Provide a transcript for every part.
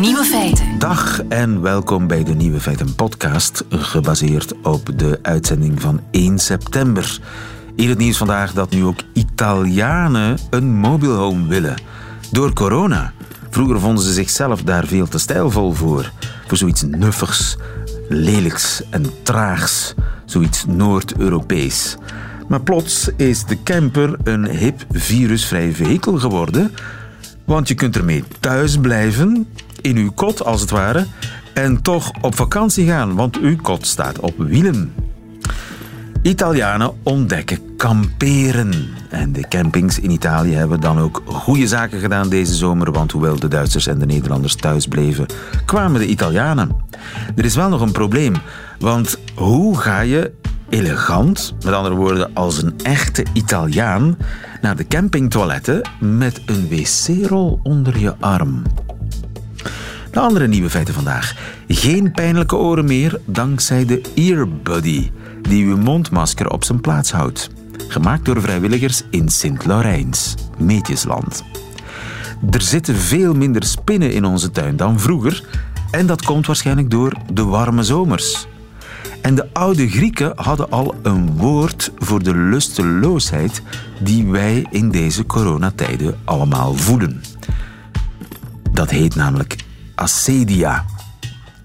Nieuwe feiten. Dag en welkom bij de Nieuwe Feiten podcast, gebaseerd op de uitzending van 1 september. In het nieuws vandaag dat nu ook Italianen een mobile home willen. Door corona. Vroeger vonden ze zichzelf daar veel te stijlvol voor. Voor zoiets nuffigs, lelijks en traags. Zoiets Noord-Europees. Maar plots is de camper een hip, virusvrij vehikel geworden. Want je kunt ermee thuis blijven, in uw kot als het ware, en toch op vakantie gaan, want uw kot staat op wielen. Italianen ontdekken kamperen. En de campings in Italië hebben dan ook goede zaken gedaan deze zomer, want hoewel de Duitsers en de Nederlanders thuis bleven, kwamen de Italianen. Er is wel nog een probleem, want hoe ga je elegant, met andere woorden als een echte Italiaan, naar de campingtoiletten met een wc-rol onder je arm? De andere nieuwe feiten vandaag. Geen pijnlijke oren meer dankzij de Earbuddy, die uw mondmasker op zijn plaats houdt. Gemaakt door vrijwilligers in Sint-Laurijns, Meetjesland. Er zitten veel minder spinnen in onze tuin dan vroeger en dat komt waarschijnlijk door de warme zomers. En de oude Grieken hadden al een woord voor de lusteloosheid die wij in deze coronatijden allemaal voelen. Dat heet namelijk acedia.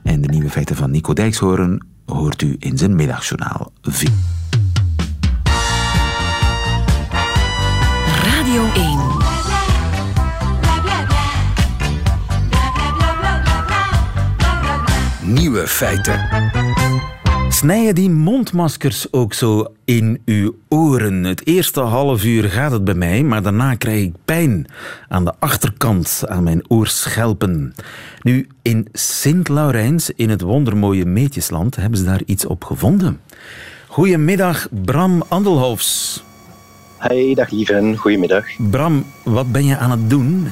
En de nieuwe feiten van Nico Dijkshoorn hoort u in zijn middagjournaal. V. Radio 1. Nieuwe feiten. Snijden die mondmaskers ook zo in uw oren? Het eerste half uur gaat het bij mij, maar daarna krijg ik pijn aan de achterkant, aan mijn oorschelpen. Nu, in Sint-Laurijns, in het wondermooie Meetjesland, hebben ze daar iets op gevonden. Goedemiddag, Bram Andelhofs. Hey, dag lieve, goedemiddag. Bram, wat ben je aan het doen?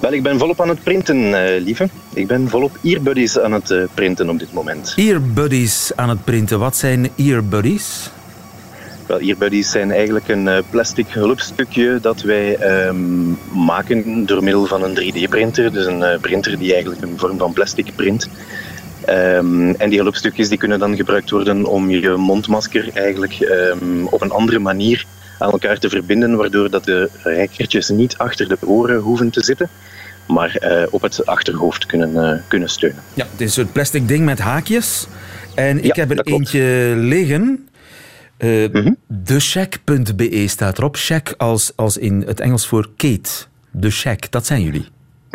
Wel, ik ben volop aan het printen, eh, lieve. Ik ben volop earbuddies aan het eh, printen op dit moment. Earbuddies aan het printen. Wat zijn earbuddies? Wel, earbuddies zijn eigenlijk een eh, plastic hulpstukje dat wij ehm, maken door middel van een 3D-printer. Dus een printer die eigenlijk een vorm van plastic print. Ehm, en die hulpstukjes die kunnen dan gebruikt worden om je mondmasker eigenlijk ehm, op een andere manier aan elkaar te verbinden, waardoor dat de rijkertjes niet achter de oren hoeven te zitten, maar eh, op het achterhoofd kunnen, eh, kunnen steunen. Ja, het is een soort plastic ding met haakjes. En ik Ja, heb er eentje liggen. Mhm. Decheck.be staat erop. Check als, als in het Engels voor Kate. De check, dat zijn jullie.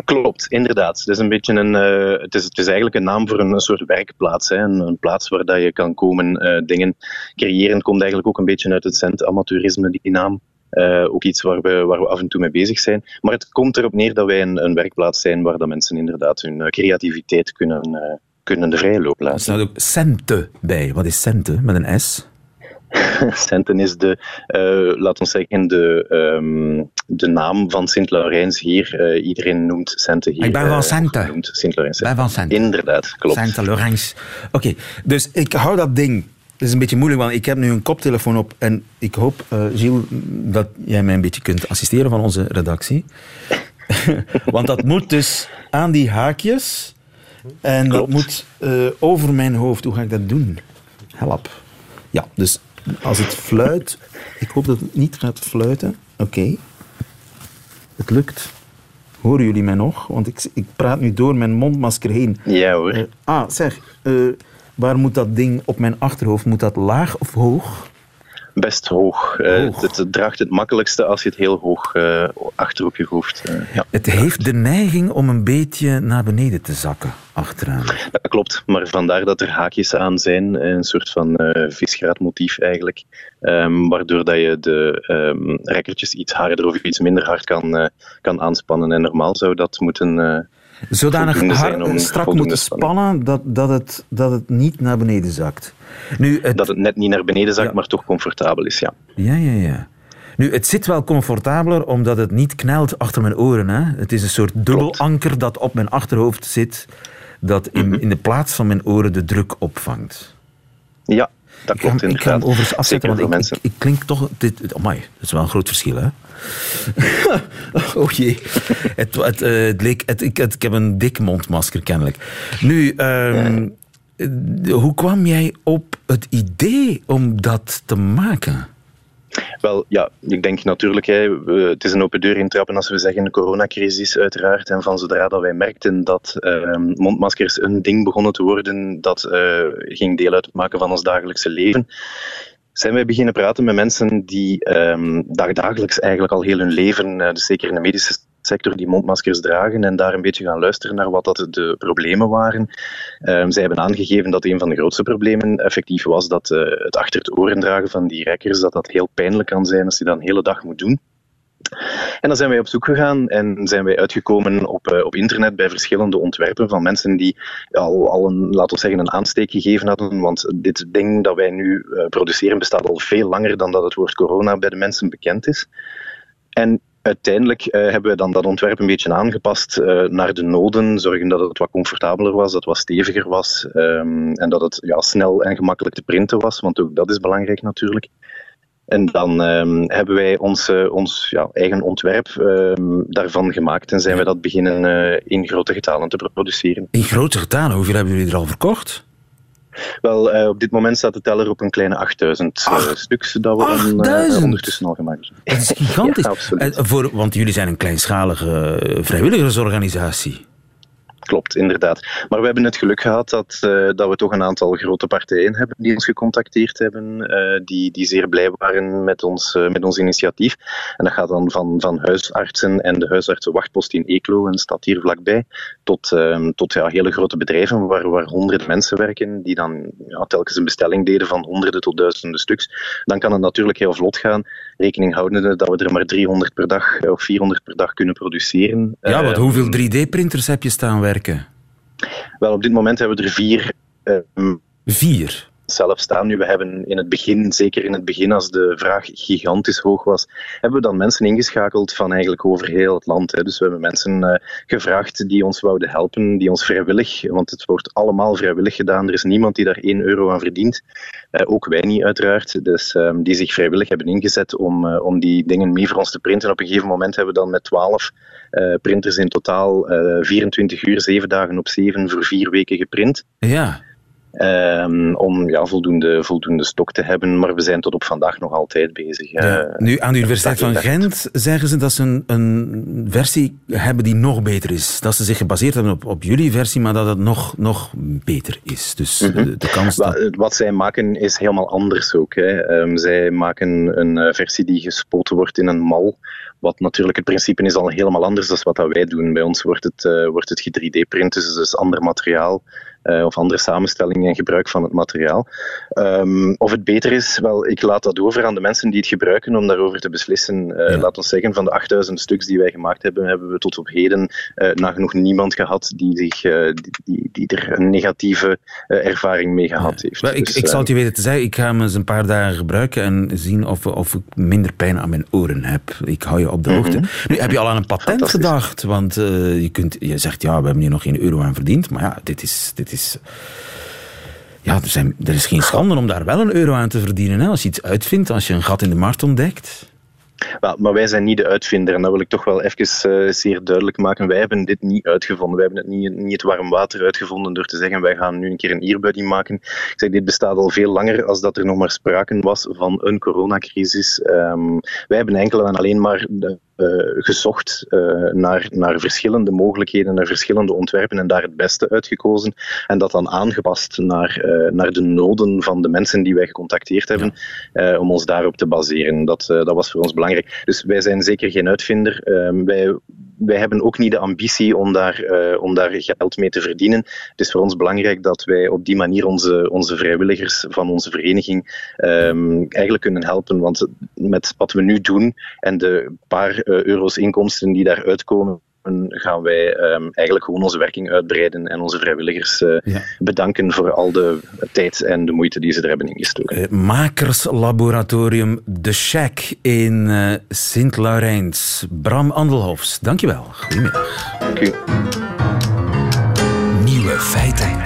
Klopt, inderdaad. Het is, een beetje een, eh, het is, het is eigenlijk een naam voor een, soort werkplaats. Hè. Een, een plaats waar dat je kan komen eh, dingen creëren. Komt eigenlijk ook een beetje uit het cent amateurisme, die naam. Eh, ook iets waar we, waar we af en toe mee bezig zijn. Maar het komt erop neer dat wij een, een werkplaats zijn waar dat mensen inderdaad hun creativiteit kunnen, kunnen de vrije loop Er laten. staat ook cente bij. Wat is cente met een S? Centen is de, eh laat ons zeggen, de, ehm, de naam van Sint-Laurijns hier. Eh, iedereen noemt Centen hier. Ik ben van eh, Centen. genoemd Sint-Laurijns. Ik ben van Centen. Inderdaad, klopt. Sainte Laurens. Oké, dus ik hou dat ding. Het is een beetje moeilijk, want ik heb nu een koptelefoon op. En ik hoop, eh Gilles, dat jij mij een beetje kunt assisteren van onze redactie. want dat moet dus aan die haakjes. En dat moet eh, over mijn hoofd. Hoe ga ik dat doen? Help. Ja, dus als het fluit... Ik hoop dat het niet gaat fluiten. Oké. Het lukt. Horen jullie mij nog? Want ik, ik praat nu door mijn mondmasker heen. Ja hoor. Eh, ah, zeg, eh, waar moet dat ding op mijn achterhoofd? Moet dat laag of hoog? Best hoog. Eh, Hoog. Het, het draagt het makkelijkste als je het heel hoog eh, achter op je hoofd. eh, ja. Het heeft de neiging om een beetje naar beneden te zakken achteraan. Dat klopt, maar vandaar dat er haakjes aan zijn, een soort van eh visgraatmotief eigenlijk, ehm, waardoor dat je de ehm rekkertjes iets harder of iets minder hard kan, kan aanspannen. En normaal zou dat moeten... Zodanig Voldoende har- zijn om strak moeten spannen dat, dat, het, dat het niet naar beneden zakt. Nu, het, dat het net niet naar beneden zakt, Ja. maar toch comfortabel is, ja. Ja, ja, ja. Nu, het zit wel comfortabeler omdat het niet knelt achter mijn oren. Hè? Het is een soort dubbelanker dat op mijn achterhoofd zit, dat in, Mhm. in de plaats van mijn oren de druk opvangt. Ja, dat klopt ik inderdaad. Ik ga overigens afzetten, want ik, ik, ik, klink toch... Dit, amai, dat is wel een groot verschil, hè? oh jee. het, het, uh, het leek, het, ik, ik heb een dik mondmasker, kennelijk. Nu, um, ja. hoe kwam jij op het idee om dat te maken? Wel, ja, ik denk natuurlijk, hè, het is een open deur intrappen als we zeggen de coronacrisis uiteraard. En van zodra dat wij merkten dat uh, mondmaskers een ding begonnen te worden, dat uh, ging deel uitmaken van ons dagelijkse leven, zijn wij beginnen praten met mensen die um, dagdagelijks eigenlijk al heel hun leven, uh, dus zeker in de medische sector, die mondmaskers dragen en daar een beetje gaan luisteren naar wat dat de problemen waren. Um, zij hebben aangegeven dat een van de grootste problemen effectief was dat uh, het achter het oren dragen van die rekkers, dat dat heel pijnlijk kan zijn als je dat een hele dag moet doen. En dan zijn wij op zoek gegaan en zijn wij uitgekomen op, uh, op internet bij verschillende ontwerpen van mensen die al, al een, laten we zeggen, een aansteek gegeven hadden. Want dit ding dat wij nu uh, produceren bestaat al veel langer dan dat het woord corona bij de mensen bekend is. En uiteindelijk uh, hebben we dan dat ontwerp een beetje aangepast uh, naar de noden, zorgen dat het wat comfortabeler was, dat het wat steviger was um, en dat het ja, snel en gemakkelijk te printen was, want ook dat is belangrijk natuurlijk. En dan um, hebben wij ons, uh, ons ja, eigen ontwerp um, daarvan gemaakt en zijn we dat beginnen in grote getalen te produceren. In grote getalen? Hoeveel hebben jullie er al verkocht? Wel, uh, op dit moment staat de teller op een kleine 8000 Ach, stuks dat we 8000? ondertussen al gemaakt hebben. Dat is gigantisch. Ja, absoluut. voor, want jullie zijn een kleinschalige vrijwilligersorganisatie klopt, inderdaad. Maar we hebben het geluk gehad dat, uh, dat we toch een aantal grote partijen hebben die ons gecontacteerd hebben, uh, die, die zeer blij waren met ons, uh, met ons initiatief. En dat gaat dan van, van huisartsen en de huisartsenwachtpost in Eeklo, een stad hier vlakbij, tot, ehm, tot ja, hele grote bedrijven waar, waar honderden mensen werken, die dan ja, telkens een bestelling deden van honderden tot duizenden stuks. Dan kan het natuurlijk heel vlot gaan, rekening houdende dat we er maar 300 per dag of 400 per dag kunnen produceren. Ja, want hoeveel 3D-printers heb je staan werken? Wel, op dit moment hebben we er vier. Um, vier? Zelf staan nu. We hebben in het begin, zeker in het begin, als de vraag gigantisch hoog was, hebben we dan mensen ingeschakeld van eigenlijk over heel het land. Hè. Dus we hebben mensen uh, gevraagd die ons wouden helpen, die ons vrijwillig, want het wordt allemaal vrijwillig gedaan. Er is niemand die daar 1 euro aan verdient. Uh, ook wij niet, uiteraard. Dus um, die zich vrijwillig hebben ingezet om, uh, om die dingen mee voor ons te printen. Op een gegeven moment hebben we dan met 12 uh, printers in totaal uh, 24 uur, 7 dagen op 7 voor vier weken geprint. Ja. Um, om ja, voldoende, voldoende stok te hebben, maar we zijn tot op vandaag nog altijd bezig. Ja. Uh, nu, aan de Universiteit van Gent zeggen ze dat ze een, een, versie hebben die nog beter is. Dat ze zich gebaseerd hebben op, op jullie versie, maar dat het nog, nog beter is. Dus mm -hmm. de, de, kans dat... Wat, wat zij maken is helemaal anders ook. Hè. Um, zij maken een versie die gespoten wordt in een mal. Wat natuurlijk het principe is al helemaal anders dan wat dat wij doen. Bij ons wordt het, uh, wordt het 3D-print, dus is ander materiaal. Uh, of andere samenstelling en gebruik van het materiaal. Um, of het beter is, wel, ik laat dat over aan de mensen die het gebruiken om daarover te beslissen. Uh, ja. Laat ons zeggen, van de 8000 stuks die wij gemaakt hebben, hebben we tot op heden uh, nagenoeg niemand gehad die, zich, die, die, die, er een negatieve ervaring mee gehad heeft. Wel, ik, dus, ik zal het je weten te zeggen, ik ga hem eens een paar dagen gebruiken en zien of, of ik minder pijn aan mijn oren heb. Ik hou je op de hoogte. Mm -hmm. Nu, heb je al aan een patent gedacht? Want je, kunt, je zegt, ja, we hebben hier nog geen euro aan verdiend, maar ja, dit is... Dit is ja, er, is geen schande om daar wel een euro aan te verdienen. Hè? Als je iets uitvindt, als je een gat in de markt ontdekt. Wel, maar wij zijn niet de uitvinder en dat wil ik toch wel even uh, zeer duidelijk maken. Wij hebben dit niet uitgevonden. Wij hebben het niet, niet het warm water uitgevonden door te zeggen wij gaan nu een keer een earbuddy maken. Ik zeg, dit bestaat al veel langer als dat er nog maar sprake was van een coronacrisis. Um, wij hebben enkel en alleen maar de, gezocht uh, naar, naar verschillende mogelijkheden, naar verschillende ontwerpen en daar het beste uitgekozen. En dat dan aangepast naar, uh, naar de noden van de mensen die wij gecontacteerd hebben, om ons daarop te baseren. Dat, dat was voor ons belangrijk. Dus wij zijn zeker geen uitvinder. Ehm, wij, wij hebben ook niet de ambitie om daar, om daar geld mee te verdienen. Het is voor ons belangrijk dat wij op die manier onze, onze vrijwilligers van onze vereniging um, eigenlijk kunnen helpen. Want met wat we nu doen en de paar euro's inkomsten die daaruit komen, gaan wij um, eigenlijk gewoon onze werking uitbreiden en onze vrijwilligers uh, ja. bedanken voor al de tijd en de moeite die ze er hebben ingestoken. Uh, makerslaboratorium De Shack in uh, Sint-Laurijns. Bram Andelhofs, dankjewel. Goedemiddag. Dank u. Nieuwe feiten.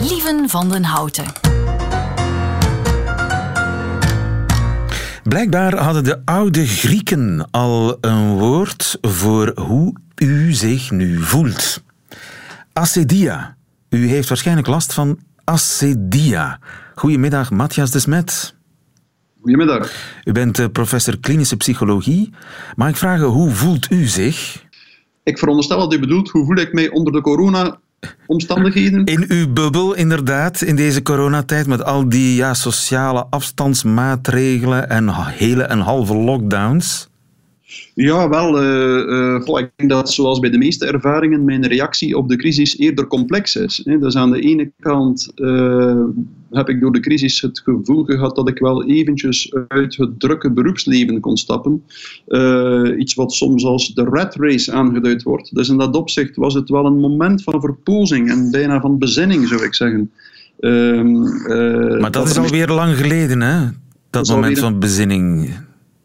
Lieven van den Houten. Blijkbaar hadden de oude Grieken al een woord voor hoe u zich nu voelt. Acedia. U heeft waarschijnlijk last van acedia. Goedemiddag, Matthias de Smet. Goedemiddag. U bent eh, professor klinische psychologie. Mag ik vragen, hoe voelt u zich? Ik veronderstel dat u bedoelt, hoe voel ik mij onder de corona omstandigheden. In uw bubbel, inderdaad, in deze coronatijd, met al die ja, sociale afstandsmaatregelen en hele en halve lockdowns? Ja, wel. Uh, uh, ik denk dat zoals bij de meeste ervaringen mijn reactie op de crisis eerder complex is. Hè. Dus aan de ene kant uh, heb ik door de crisis het gevoel gehad dat ik wel eventjes uit het drukke beroepsleven kon stappen. iets wat soms als de rat race aangeduid wordt. Dus in dat opzicht was het wel een moment van verpozing en bijna van bezinning, zou ik zeggen. Ehm, maar dat is alweer lang geleden, hè? Dat moment van bezinning.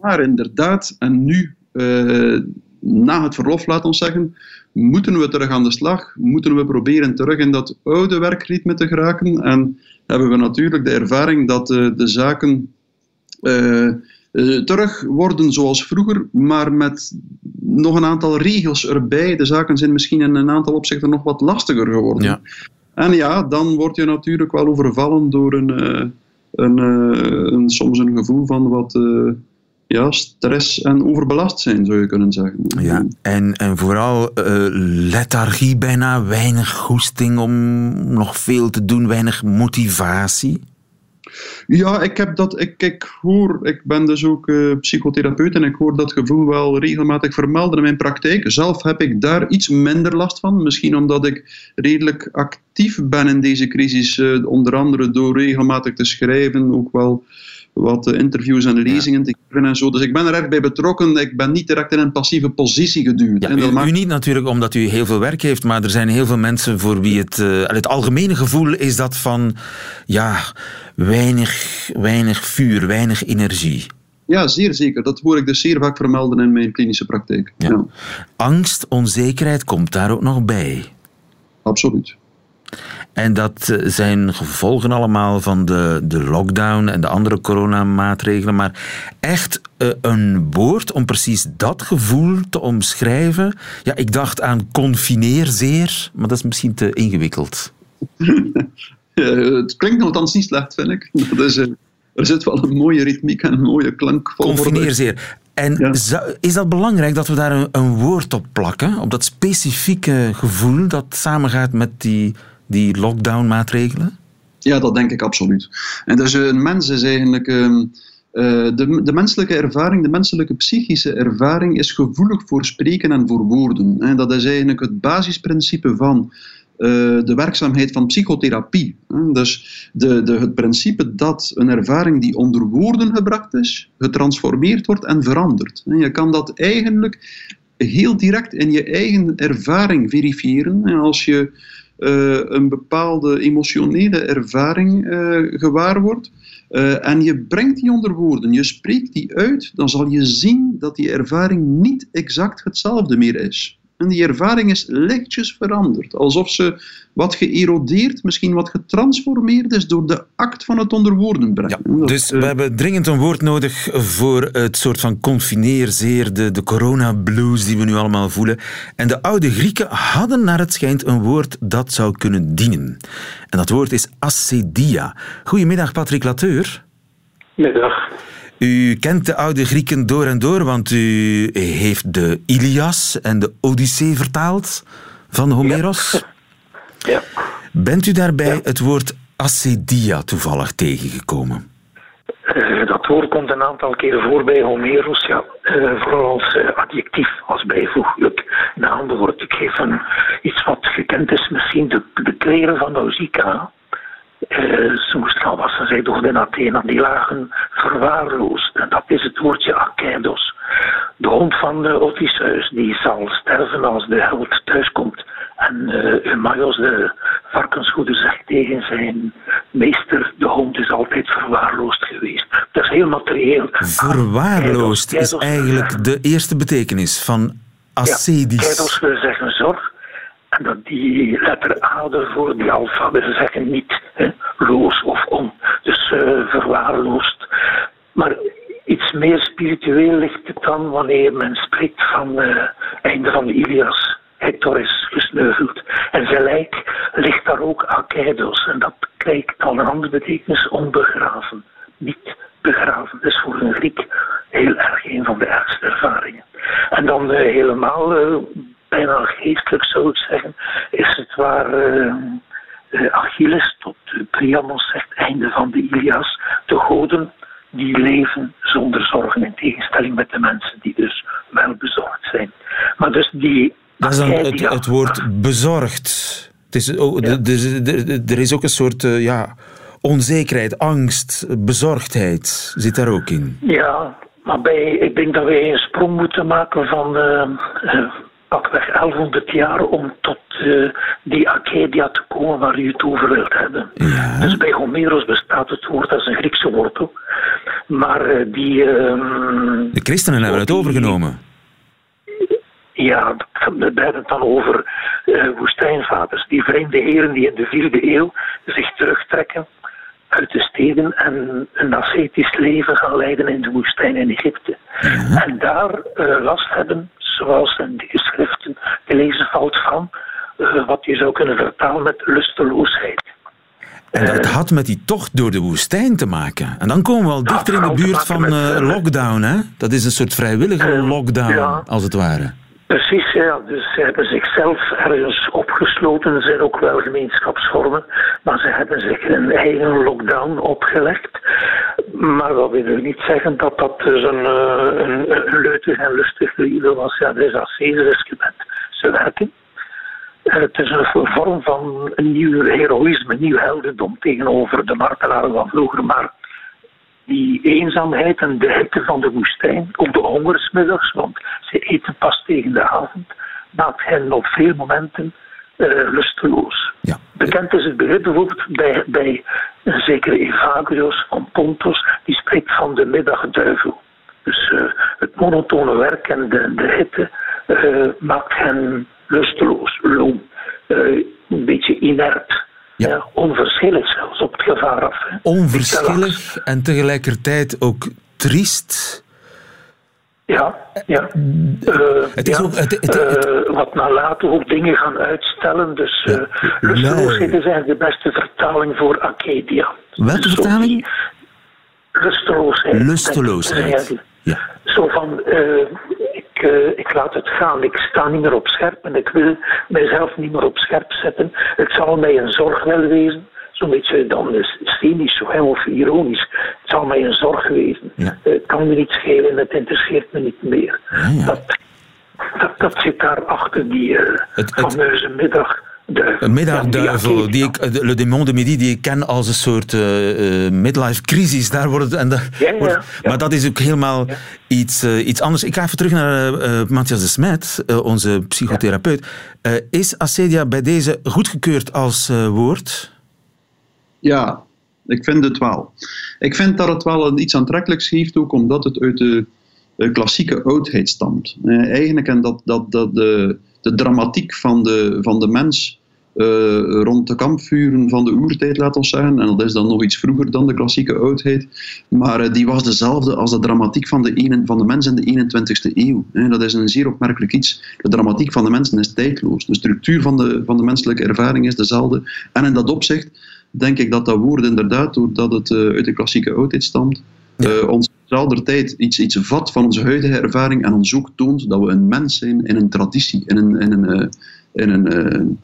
Maar inderdaad, en nu uh, na het verlof, laat ons zeggen, moeten we terug aan de slag, moeten we proberen terug in dat oude werkritme te geraken. En hebben we natuurlijk de ervaring dat uh, de zaken uh, terug worden zoals vroeger, maar met nog een aantal regels erbij. De zaken zijn misschien in een aantal opzichten nog wat lastiger geworden. Ja. En ja, dan word je natuurlijk wel overvallen door een, een, een soms een gevoel van wat ja, stress en overbelast zijn, zou je kunnen zeggen. Ja, en, en vooral uh, lethargie bijna, weinig goesting om nog veel te doen, weinig motivatie. Ja, ik heb dat. Ik, ik hoor, ik ben dus ook uh, psychotherapeut en ik hoor dat gevoel wel regelmatig vermelden in mijn praktijk. Zelf heb ik daar iets minder last van. Misschien omdat ik redelijk actief ben in deze crisis, uh, onder andere door regelmatig te schrijven, ook wel wat interviews en lezingen te geven en zo. Dus ik ben er echt bij betrokken. Ik ben niet direct in een passieve positie geduwd. Ja, u, u, niet natuurlijk omdat u heel veel werk heeft, maar er zijn heel veel mensen voor wie het... Uh, het algemene gevoel is dat van... Ja, weinig, weinig vuur, weinig energie. Ja, zeer zeker. Dat hoor ik dus zeer vaak vermelden in mijn klinische praktijk. Ja. Angst, onzekerheid komt daar ook nog bij. Absoluut. En dat eh, zijn gevolgen allemaal van de, de lockdown en de andere coronamaatregelen. Maar echt uh, een woord om precies dat gevoel te omschrijven. Ja, ik dacht aan confineerzeer, maar dat is misschien te ingewikkeld. het klinkt nogthans niet slecht, vind ik. Dat er zit wel een mooie ritmiek en een mooie klank. Confineerzeer. En is dat belangrijk dat we daar een, een, woord op plakken? Op dat specifieke gevoel dat samengaat met die die lockdown-maatregelen? Ja, dat denk ik absoluut. En dus een mens is eigenlijk. Uh, de, de, menselijke ervaring, de menselijke psychische ervaring is gevoelig voor spreken en voor woorden. En dat is eigenlijk het basisprincipe van uh, de werkzaamheid van psychotherapie. Dus de, de, het principe dat een ervaring die onder woorden gebracht is, getransformeerd wordt en verandert. Je kan dat eigenlijk heel direct in je eigen ervaring verifiëren. En als je een bepaalde emotionele ervaring uh, gewaar wordt. Uh, en je brengt die onder woorden, je spreekt die uit, dan zal je zien dat die ervaring niet exact hetzelfde meer is. En die ervaring is lichtjes veranderd. Alsof ze wat geërodeerd, misschien wat getransformeerd is door de act van het onder woorden brengen. Ja, dus we hebben dringend een woord nodig voor het soort van confineerzeer, de, de corona-blues die we nu allemaal voelen. En de oude Grieken hadden naar het schijnt een woord dat zou kunnen dienen. En dat woord is acedia. Goedemiddag, Patrick Lateur. Middag. U kent de oude Grieken door en door, want u heeft de Ilias en de Odyssee vertaald van Homeros. Ja. Bent u daarbij het woord acedia toevallig tegengekomen? Uh, dat woord komt een aantal keren voor bij Homeros, ja. Uh, vooral als uh, adjectief, als bijvoeglijk naamwoord. Ik geef een, iets wat gekend is, misschien de, de kleren van Nausicaa. Uh, ze moest gaan wassen, zij door in Athena, die lagen verwaarloosd. En dat is het woordje Akeidos. De hond van de Odysseus, die zal sterven als de held thuiskomt. En uh, Eumaios, de varkensgoeder, zegt tegen zijn meester, de hond is altijd verwaarloosd geweest. Dat is heel materieel. Verwaarloosd is eigenlijk de eerste betekenis van ascedisch. Ja, Keidos wil zeggen zorg. Dat die letter A ervoor, die alfa, we zeggen niet hè, loos of on. Dus uh, verwaarloosd. Maar iets meer spiritueel ligt het dan wanneer men spreekt van uh, einde van de Ilias. Hector is gesneuveld. En gelijk ligt daar ook Akeidos. En dat krijgt dan een andere betekenis, onbegraven. Niet begraven. Dat is voor een Griek heel erg een van de ergste ervaringen. En dan uh, helemaal, bijna geestelijk zou ik zeggen, is het waar uh, Achilles tot Priamos zegt, einde van de Ilias. De goden die leven zonder zorgen, in tegenstelling met de mensen die dus wel bezorgd zijn. Maar dus die dat is dan het, het woord bezorgd. Het is, oh, ja. er is ook een soort uh, ja, onzekerheid, angst, bezorgdheid zit daar ook in. Ja, maar bij, ik denk dat wij een sprong moeten maken van uh, pakweg 1100 jaar om tot uh, die Acadia te komen waar u het over wilt hebben. Ja. Dus bij Homeros bestaat het woord als een Griekse wortel. Maar die... ehm, De christenen hebben het overgenomen. Ja, we hebben het dan over uh, woestijnvaders. Die vreemde heren die in de vierde eeuw zich terugtrekken uit de steden en een ascetisch leven gaan leiden in de woestijn in Egypte. Ja. En daar uh, last hebben, zoals in de geschriften gelezen valt van, uh, wat je zou kunnen vertalen met lusteloosheid. En dat had met die tocht door de woestijn te maken. En dan komen we al dichter in de buurt van uh, lockdown, hè? Dat is een soort vrijwillige lockdown, ja. als het ware. Precies, ja. Dus ze hebben zichzelf ergens opgesloten. Er zijn ook wel gemeenschapsvormen, maar ze hebben zich een eigen lockdown opgelegd. Maar dat wil niet zeggen dat dat dus een, een, een en lustig leven was. Ja, dat is als Caesar gewend. Ze werken. Het is een vorm van een nieuw heroïsme, nieuw heldendom tegenover de martelaren van vroeger. Maar die eenzaamheid en de hitte van de woestijn, ook de hongersmiddags, want ze eten pas tegen de avond, maakt hen op veel momenten lusteloos. Ja. Bekend is het begrip bijvoorbeeld bij, bij een zekere Evagrios van Pontos, die spreekt van de middagduivel. Dus uh, het monotone werk en de, de hitte uh, maakt hen lusteloos, loom, een beetje inert. Ja. Ja, onverschillig zelfs op het gevaar af. Hè. Onverschillig en tegelijkertijd ook triest. Ja, ja. Uh, het is ja. ook, het, het, het, uh, wat nalaten ook dingen gaan uitstellen. Dus uh, Ja. lusteloosheid is eigenlijk de beste vertaling voor Acadia. Welke Dus vertaling? Lusteloosheid. Lusteloosheid. Ja. Zo van, ik, ik laat het gaan. Ik sta niet meer op scherp en ik wil mijzelf niet meer op scherp zetten. Het zal mij een zorg wel wezen. Zo'n beetje dan is cynisch of ironisch. Het zal mij een zorg wezen. Ja. Uh, het kan me niet schelen, het interesseert me niet meer. Ja, ja. Dat, dat, dat zit daar achter die uh, Het- het- fameuze middag. Een middagduivel, die ik, de- Le Démon de Midi, die ik ken als een soort eh, eh, midlife crisis. Daar wordt het, en daar Ja, ja, wordt- ja. Maar dat is ook helemaal iets, eh, iets anders. Ik ga even terug naar eh, eh, Matthias de Smet, eh, onze psychotherapeut. Eh, is acedia bij deze goedgekeurd als eh, woord? Ja, ik vind het wel. Ik vind dat het wel een iets aantrekkelijks heeft, ook omdat het uit de klassieke oudheid stamt. Eh, eigenlijk en dat, dat, dat de, de dramatiek van de, van de mens eh, rond de kampvuren van de oertijd, laat ons zeggen, en dat is dan nog iets vroeger dan de klassieke oudheid, maar eh, die was dezelfde als de dramatiek van de, ene, van de mens in de 21ste eeuw. Eh, dat is een zeer opmerkelijk iets. De dramatiek van de mensen is tijdloos. De structuur van de, van de menselijke ervaring is dezelfde. En in dat opzicht denk ik dat dat woord inderdaad, doordat het eh, uit de klassieke oudheid stamt, Ja. eh, ons tijd iets, iets vat van onze huidige ervaring en ons ook toont dat we een mens zijn in een traditie, in een, in een, eh, in een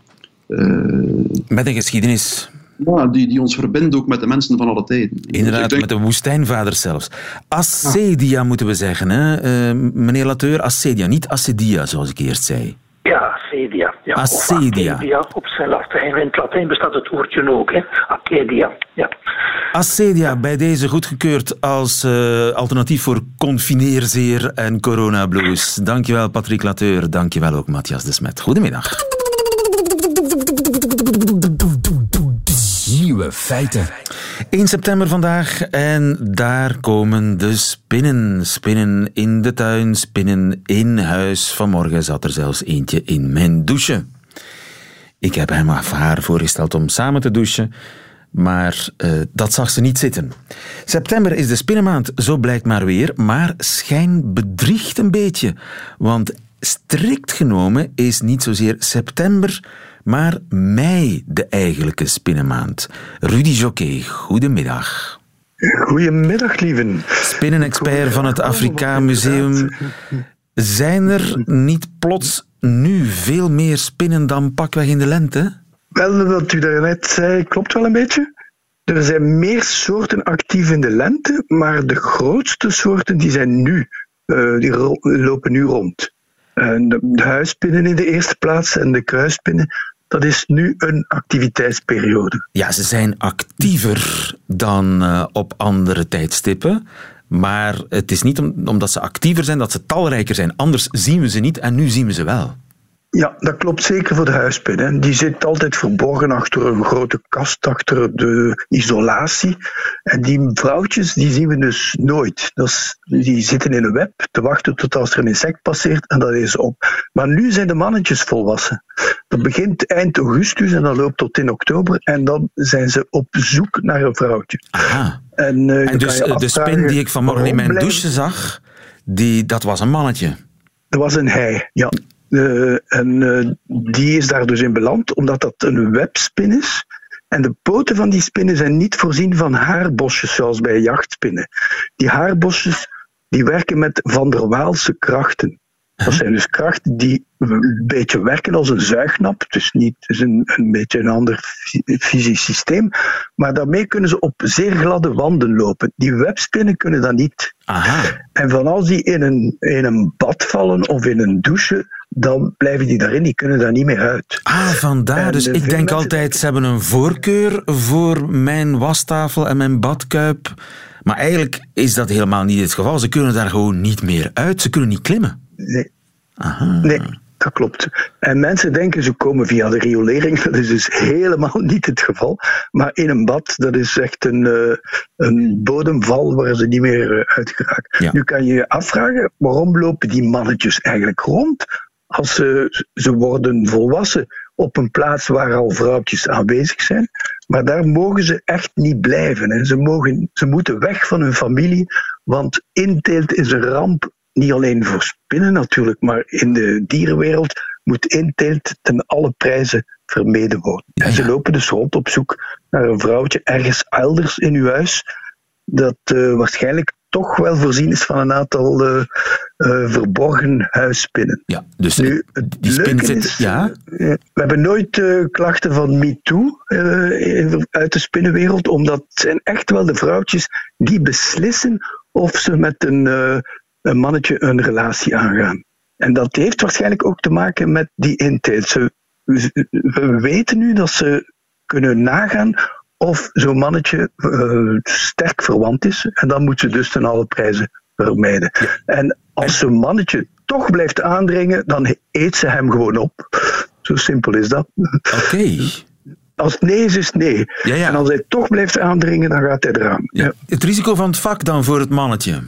Met een geschiedenis, ja, die, die ons verbindt ook met de mensen van alle tijden. Inderdaad, denk- met de woestijnvaders zelfs. Acedia moeten we zeggen, hè? Meneer Lateur, acedia, niet acedia, zoals ik eerst zei. Ja, acedia. Ja. Acedia. Acadia op zijn Latijn. In het Latijn bestaat het woordje ook, hè. Acadia. Ja. Acedia bij deze goedgekeurd als eh, alternatief voor confineerzeer en coronablues. Dankjewel Patrick Lateur, dankjewel ook Matthias de Smet. Goedemiddag. Nieuwe feiten. 1 september vandaag en daar komen de spinnen. Spinnen in de tuin, spinnen in huis. Vanmorgen zat er zelfs eentje in mijn douche. Ik heb hem of haar voorgesteld om samen te douchen, maar uh, dat zag ze niet zitten. September is de spinnenmaand, zo blijkt maar weer, maar schijn bedriegt een beetje. Want strikt genomen is niet zozeer september, maar mei de eigenlijke spinnenmaand. Rudy Jockey, goedemiddag. Goedemiddag, lieven. Spinnenexpert van het Afrika Museum. Zijn er niet plots nu veel meer spinnen dan pakweg in de lente? Wel, wat u daarnet zei, klopt wel een beetje. Er zijn meer soorten actief in de lente, maar de grootste soorten die zijn nu, uh, die lopen nu rond. Uh, de, de huispinnen in de eerste plaats en de kruispinnen, dat is nu een activiteitsperiode. Ja, ze zijn actiever dan uh, op andere tijdstippen. Maar het is niet omdat ze actiever zijn dat ze talrijker zijn. Anders zien we ze niet en nu zien we ze wel. Ja, dat klopt zeker voor de huispin. Die zit altijd verborgen achter een grote kast, achter de isolatie. En die vrouwtjes, die zien we dus nooit. Dat is, die zitten in een web te wachten tot als er een insect passeert en dat is op. Maar nu zijn de mannetjes volwassen. Dat begint eind augustus en dat loopt tot in oktober. En dan zijn ze op zoek naar een vrouwtje. Aha. En, uh, en dus de spin die ik vanmorgen in mijn douche zag, die, dat was een mannetje? Dat was een hij, ja. Uh, en uh, die is daar dus in beland, omdat dat een webspin is. En de poten van die spinnen zijn niet voorzien van haarbosjes, zoals bij jachtspinnen. Die haarbosjes die werken met van der Waalse krachten. Dat zijn dus krachten die een beetje werken als een zuignap. Dus niet, het is een, een beetje een ander fysisch systeem. Maar daarmee kunnen ze op zeer gladde wanden lopen. Die webspinnen kunnen dat niet. Aha. En van als die in een, in een bad vallen of in een douche, dan blijven die daarin, die kunnen daar niet meer uit. Ah, vandaar. dus ik denk altijd, ze hebben een voorkeur voor mijn wastafel en mijn badkuip. Maar eigenlijk is dat helemaal niet het geval. Ze kunnen daar gewoon niet meer uit. Ze kunnen niet klimmen. Nee. Aha. Nee, dat klopt. En mensen denken ze komen via de riolering. Dat is dus helemaal niet het geval. Maar in een bad, dat is echt een, uh, een bodemval waar ze niet meer uh, uit geraken. Nu kan je je afvragen, waarom lopen die mannetjes eigenlijk rond? Als ze, ze worden volwassen op een plaats waar al vrouwtjes aanwezig zijn. Maar daar mogen ze echt niet blijven. Hè. Ze, mogen, ze moeten weg van hun familie, want inteelt is een ramp niet alleen voor spinnen natuurlijk, maar in de dierenwereld moet inteelt ten alle prijzen vermeden worden. En ze lopen dus rond op zoek naar een vrouwtje ergens elders in uw huis, dat uh, waarschijnlijk toch wel voorzien is van een aantal uh, uh, verborgen huisspinnen. Ja, dus nu, die spin zit... Is, ja? we hebben nooit klachten van MeToo uit de spinnenwereld, omdat het zijn echt wel de vrouwtjes die beslissen of ze met een een mannetje een relatie aangaan. En dat heeft waarschijnlijk ook te maken met die. Ze, we weten nu dat ze kunnen nagaan of zo'n mannetje uh, sterk verwant is. En dan moet ze dus ten alle prijzen vermijden. En als zo'n mannetje toch blijft aandringen, dan eet ze hem gewoon op. Zo simpel is dat. Oké. Als het nee is, is het nee. Ja, ja. En als hij toch blijft aandringen, dan gaat hij eraan. Ja. Het risico van het vak dan voor het mannetje?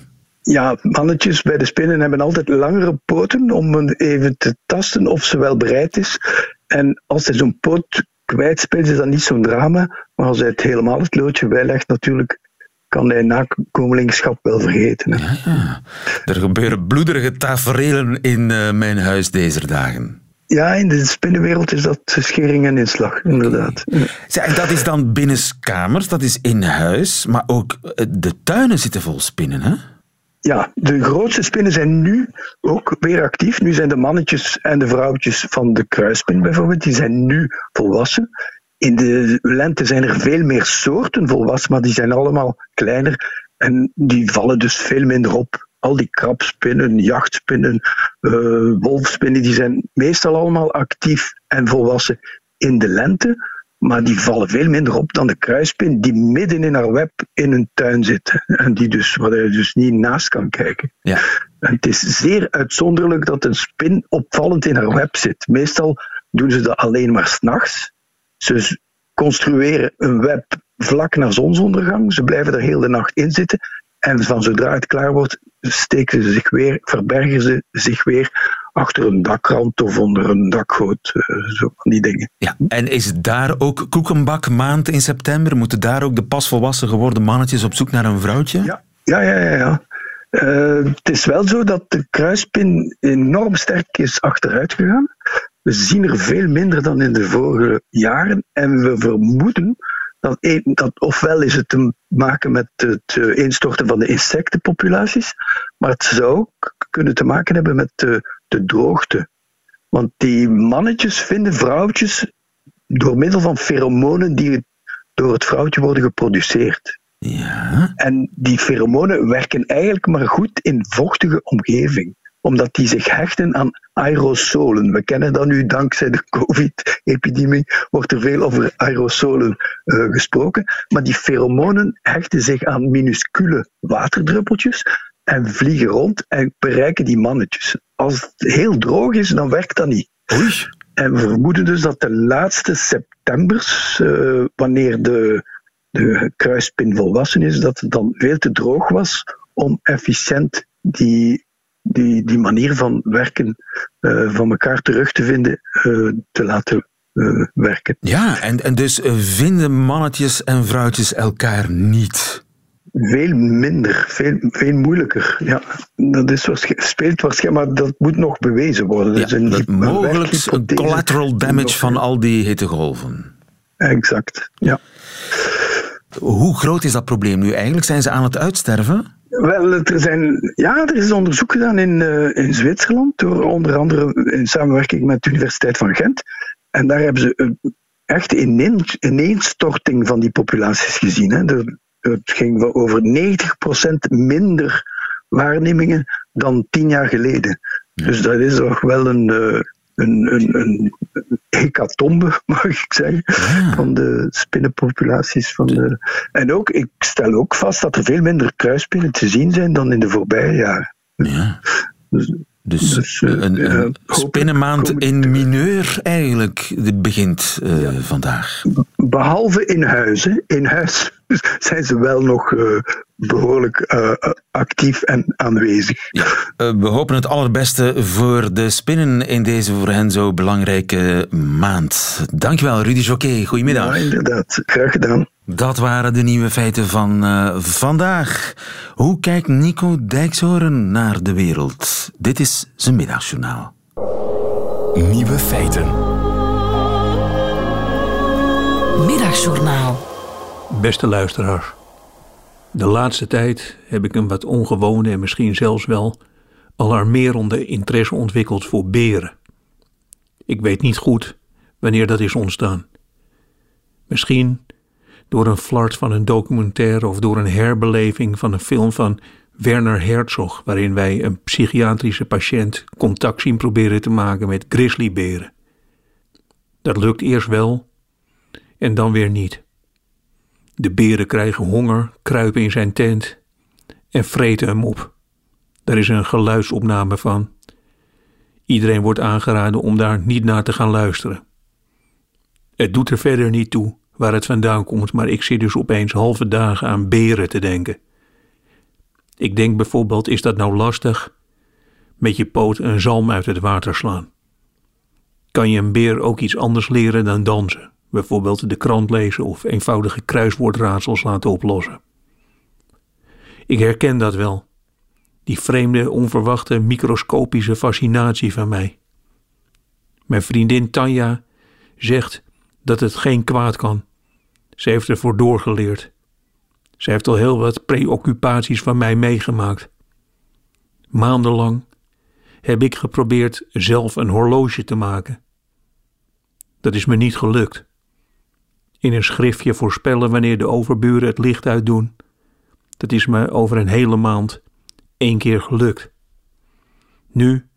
Ja, mannetjes bij de spinnen hebben altijd langere poten om even te tasten of ze wel bereid is. En als hij zo'n poot kwijtspeelt, is dat niet zo'n drama. Maar als hij het helemaal het loodje bijlegt, natuurlijk kan hij nakomelingschap wel vergeten. Ja, er gebeuren bloederige taferelen in uh, mijn huis deze dagen. Ja, in de spinnenwereld is dat schering en inslag, inderdaad. Ja. En dat is dan binnenskamers, dat is in huis, maar ook eh, de tuinen zitten vol spinnen, hè? Ja, de grootste spinnen zijn nu ook weer actief. Nu zijn de mannetjes en de vrouwtjes van de kruispin bijvoorbeeld, die zijn nu volwassen. In de lente zijn er veel meer soorten volwassen, maar die zijn allemaal kleiner en die vallen dus veel minder op. Al die krabspinnen, jachtspinnen, uh, wolfspinnen, die zijn meestal allemaal actief en volwassen in de lente. Maar die vallen veel minder op dan de kruispin die midden in haar web in een tuin zit. En die dus, waar je dus niet naast kan kijken. Ja. En het is zeer uitzonderlijk dat een spin opvallend in haar web zit. Meestal doen ze dat alleen maar s'nachts. Ze construeren een web vlak naar zonsondergang. Ze blijven er heel de nacht in zitten. En van zodra het klaar wordt, steken ze zich weer, verbergen ze zich weer achter een dakrand of onder een dakgoot. zo van die dingen. Ja, en is het daar ook koekenbakmaand in september? Moeten daar ook de pasvolwassen geworden mannetjes op zoek naar een vrouwtje? Ja, ja, ja. ja, ja. het is wel zo dat de kruispin enorm sterk is achteruit gegaan. We zien er veel minder dan in de vorige jaren en we vermoeden dat, dat ofwel is het te maken met het instorten van de insectenpopulaties, maar het zou ook kunnen te maken hebben met de, de droogte. Want die mannetjes vinden vrouwtjes door middel van pheromonen die door het vrouwtje worden geproduceerd. Ja. En die pheromonen werken eigenlijk maar goed in vochtige omgeving omdat die zich hechten aan aerosolen. We kennen dat nu dankzij de COVID-epidemie, wordt er veel over aerosolen uh, gesproken. Maar die pheromonen hechten zich aan minuscule waterdruppeltjes en vliegen rond en bereiken die mannetjes. Als het heel droog is, dan werkt dat niet. Oei. En we vermoeden dus dat de laatste septembers, uh, wanneer de, de kruispin volwassen is, dat het dan veel te droog was om efficiënt die die, die manier van werken uh, van elkaar terug te vinden, uh, te laten werken. Ja, en, en dus vinden mannetjes en vrouwtjes elkaar niet? Veel minder, veel, veel moeilijker. Ja, dat is speelt waarschijnlijk, maar dat moet nog bewezen worden. Ja, dus een, dat mogelijk een collateral damage van al die hittegolven. Exact, ja. Hoe groot is dat probleem nu eigenlijk? Zijn ze aan het uitsterven? Wel, er, zijn, ja, er is onderzoek gedaan in, uh, in Zwitserland, door onder andere in samenwerking met de Universiteit van Gent. En daar hebben ze een echt ineenstorting van die populaties gezien. Hè. Het ging over 90% minder waarnemingen dan tien jaar geleden. Dus dat is toch wel een, uh, een, een, een hecatombe, mag ik zeggen, van de spinnenpopulaties. Van de... En ook, ik stel ook vast dat er veel minder kruispinnen te zien zijn dan in de voorbije jaren. Ja. Dus, dus, dus uh, een, een spinnenmaand in mineur eigenlijk begint uh, ja. vandaag. Behalve in huis. In huis zijn ze wel nog behoorlijk uh, actief en aanwezig. Ja, uh, we hopen het allerbeste voor de spinnen in deze voor hen zo belangrijke maand. Dankjewel, Rudy Joquet. Goedemiddag. Ja, inderdaad. Graag gedaan. Dat waren de nieuwe feiten van uh, vandaag. Hoe kijkt Nico Dijkshoorn naar de wereld? Dit is zijn middagjournaal. Nieuwe feiten. Middagjournaal. Beste luisteraars. De laatste tijd heb ik een wat ongewone en misschien zelfs wel alarmerende interesse ontwikkeld voor beren. Ik weet niet goed wanneer dat is ontstaan. Misschien door een flart van een documentaire of door een herbeleving van een film van Werner Herzog, waarin wij een psychiatrische patiënt contact zien proberen te maken met grizzlyberen. Dat lukt eerst wel en dan weer niet. De beren krijgen honger, kruipen in zijn tent en vreten hem op. Daar is een geluidsopname van. Iedereen wordt aangeraden om daar niet naar te gaan luisteren. Het doet er verder niet toe waar het vandaan komt, maar ik zit dus opeens halve dagen aan beren te denken. Ik denk bijvoorbeeld, is dat nou lastig? Met je poot een zalm uit het water slaan. Kan je een beer ook iets anders leren dan dansen? Bijvoorbeeld de krant lezen of eenvoudige kruiswoordraadsels laten oplossen. Ik herken dat wel, die vreemde, onverwachte, microscopische fascinatie van mij. Mijn vriendin Tanja zegt dat het geen kwaad kan. Ze heeft ervoor doorgeleerd. Ze heeft al heel wat preoccupaties van mij meegemaakt. Maandenlang heb ik geprobeerd zelf een horloge te maken. Dat is me niet gelukt in een schriftje voorspellen wanneer de overburen het licht uitdoen. Dat is me over een hele maand één keer gelukt. Nu,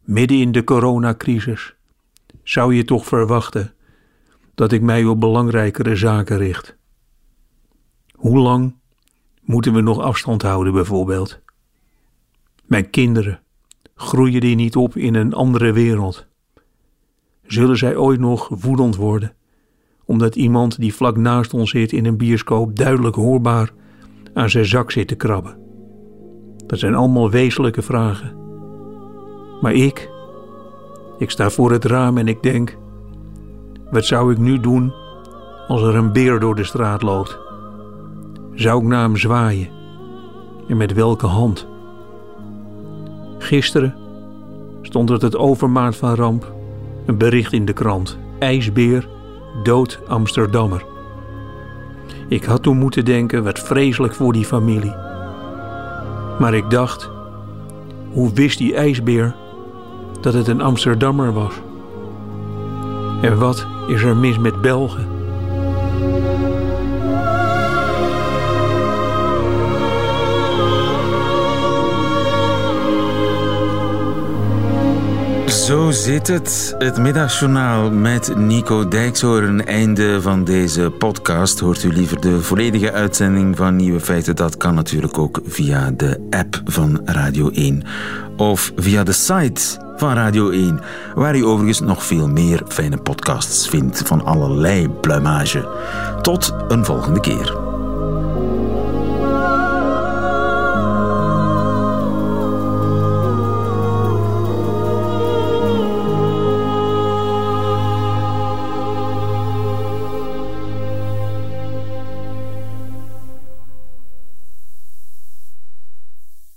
midden in de coronacrisis, zou je toch verwachten dat ik mij op belangrijkere zaken richt. Hoe lang moeten we nog afstand houden, bijvoorbeeld? Mijn kinderen, groeien die niet op in een andere wereld? Zullen zij ooit nog woedend worden? Omdat iemand die vlak naast ons zit in een bioscoop duidelijk hoorbaar aan zijn zak zit te krabben. Dat zijn allemaal wezenlijke vragen. Maar ik, Ik sta voor het raam en ik denk: wat zou ik nu doen als er een beer door de straat loopt? Zou ik naar hem zwaaien? En met welke hand? Gisteren stond er het overmaat van ramp een bericht in de krant: IJsbeer, dood Amsterdammer. Ik had toen moeten denken: wat vreselijk voor die familie. Maar ik dacht: hoe wist die ijsbeer dat het een Amsterdammer was? En wat is er mis met Belgen? Zo zit het. Het middagjournaal met Nico Dijkshoorn. Einde van deze podcast. Hoort u liever de volledige uitzending van Nieuwe Feiten? Dat kan natuurlijk ook via de app van Radio 1 of via de site van Radio 1, waar u overigens nog veel meer fijne podcasts vindt van allerlei pluimage. Tot een volgende keer.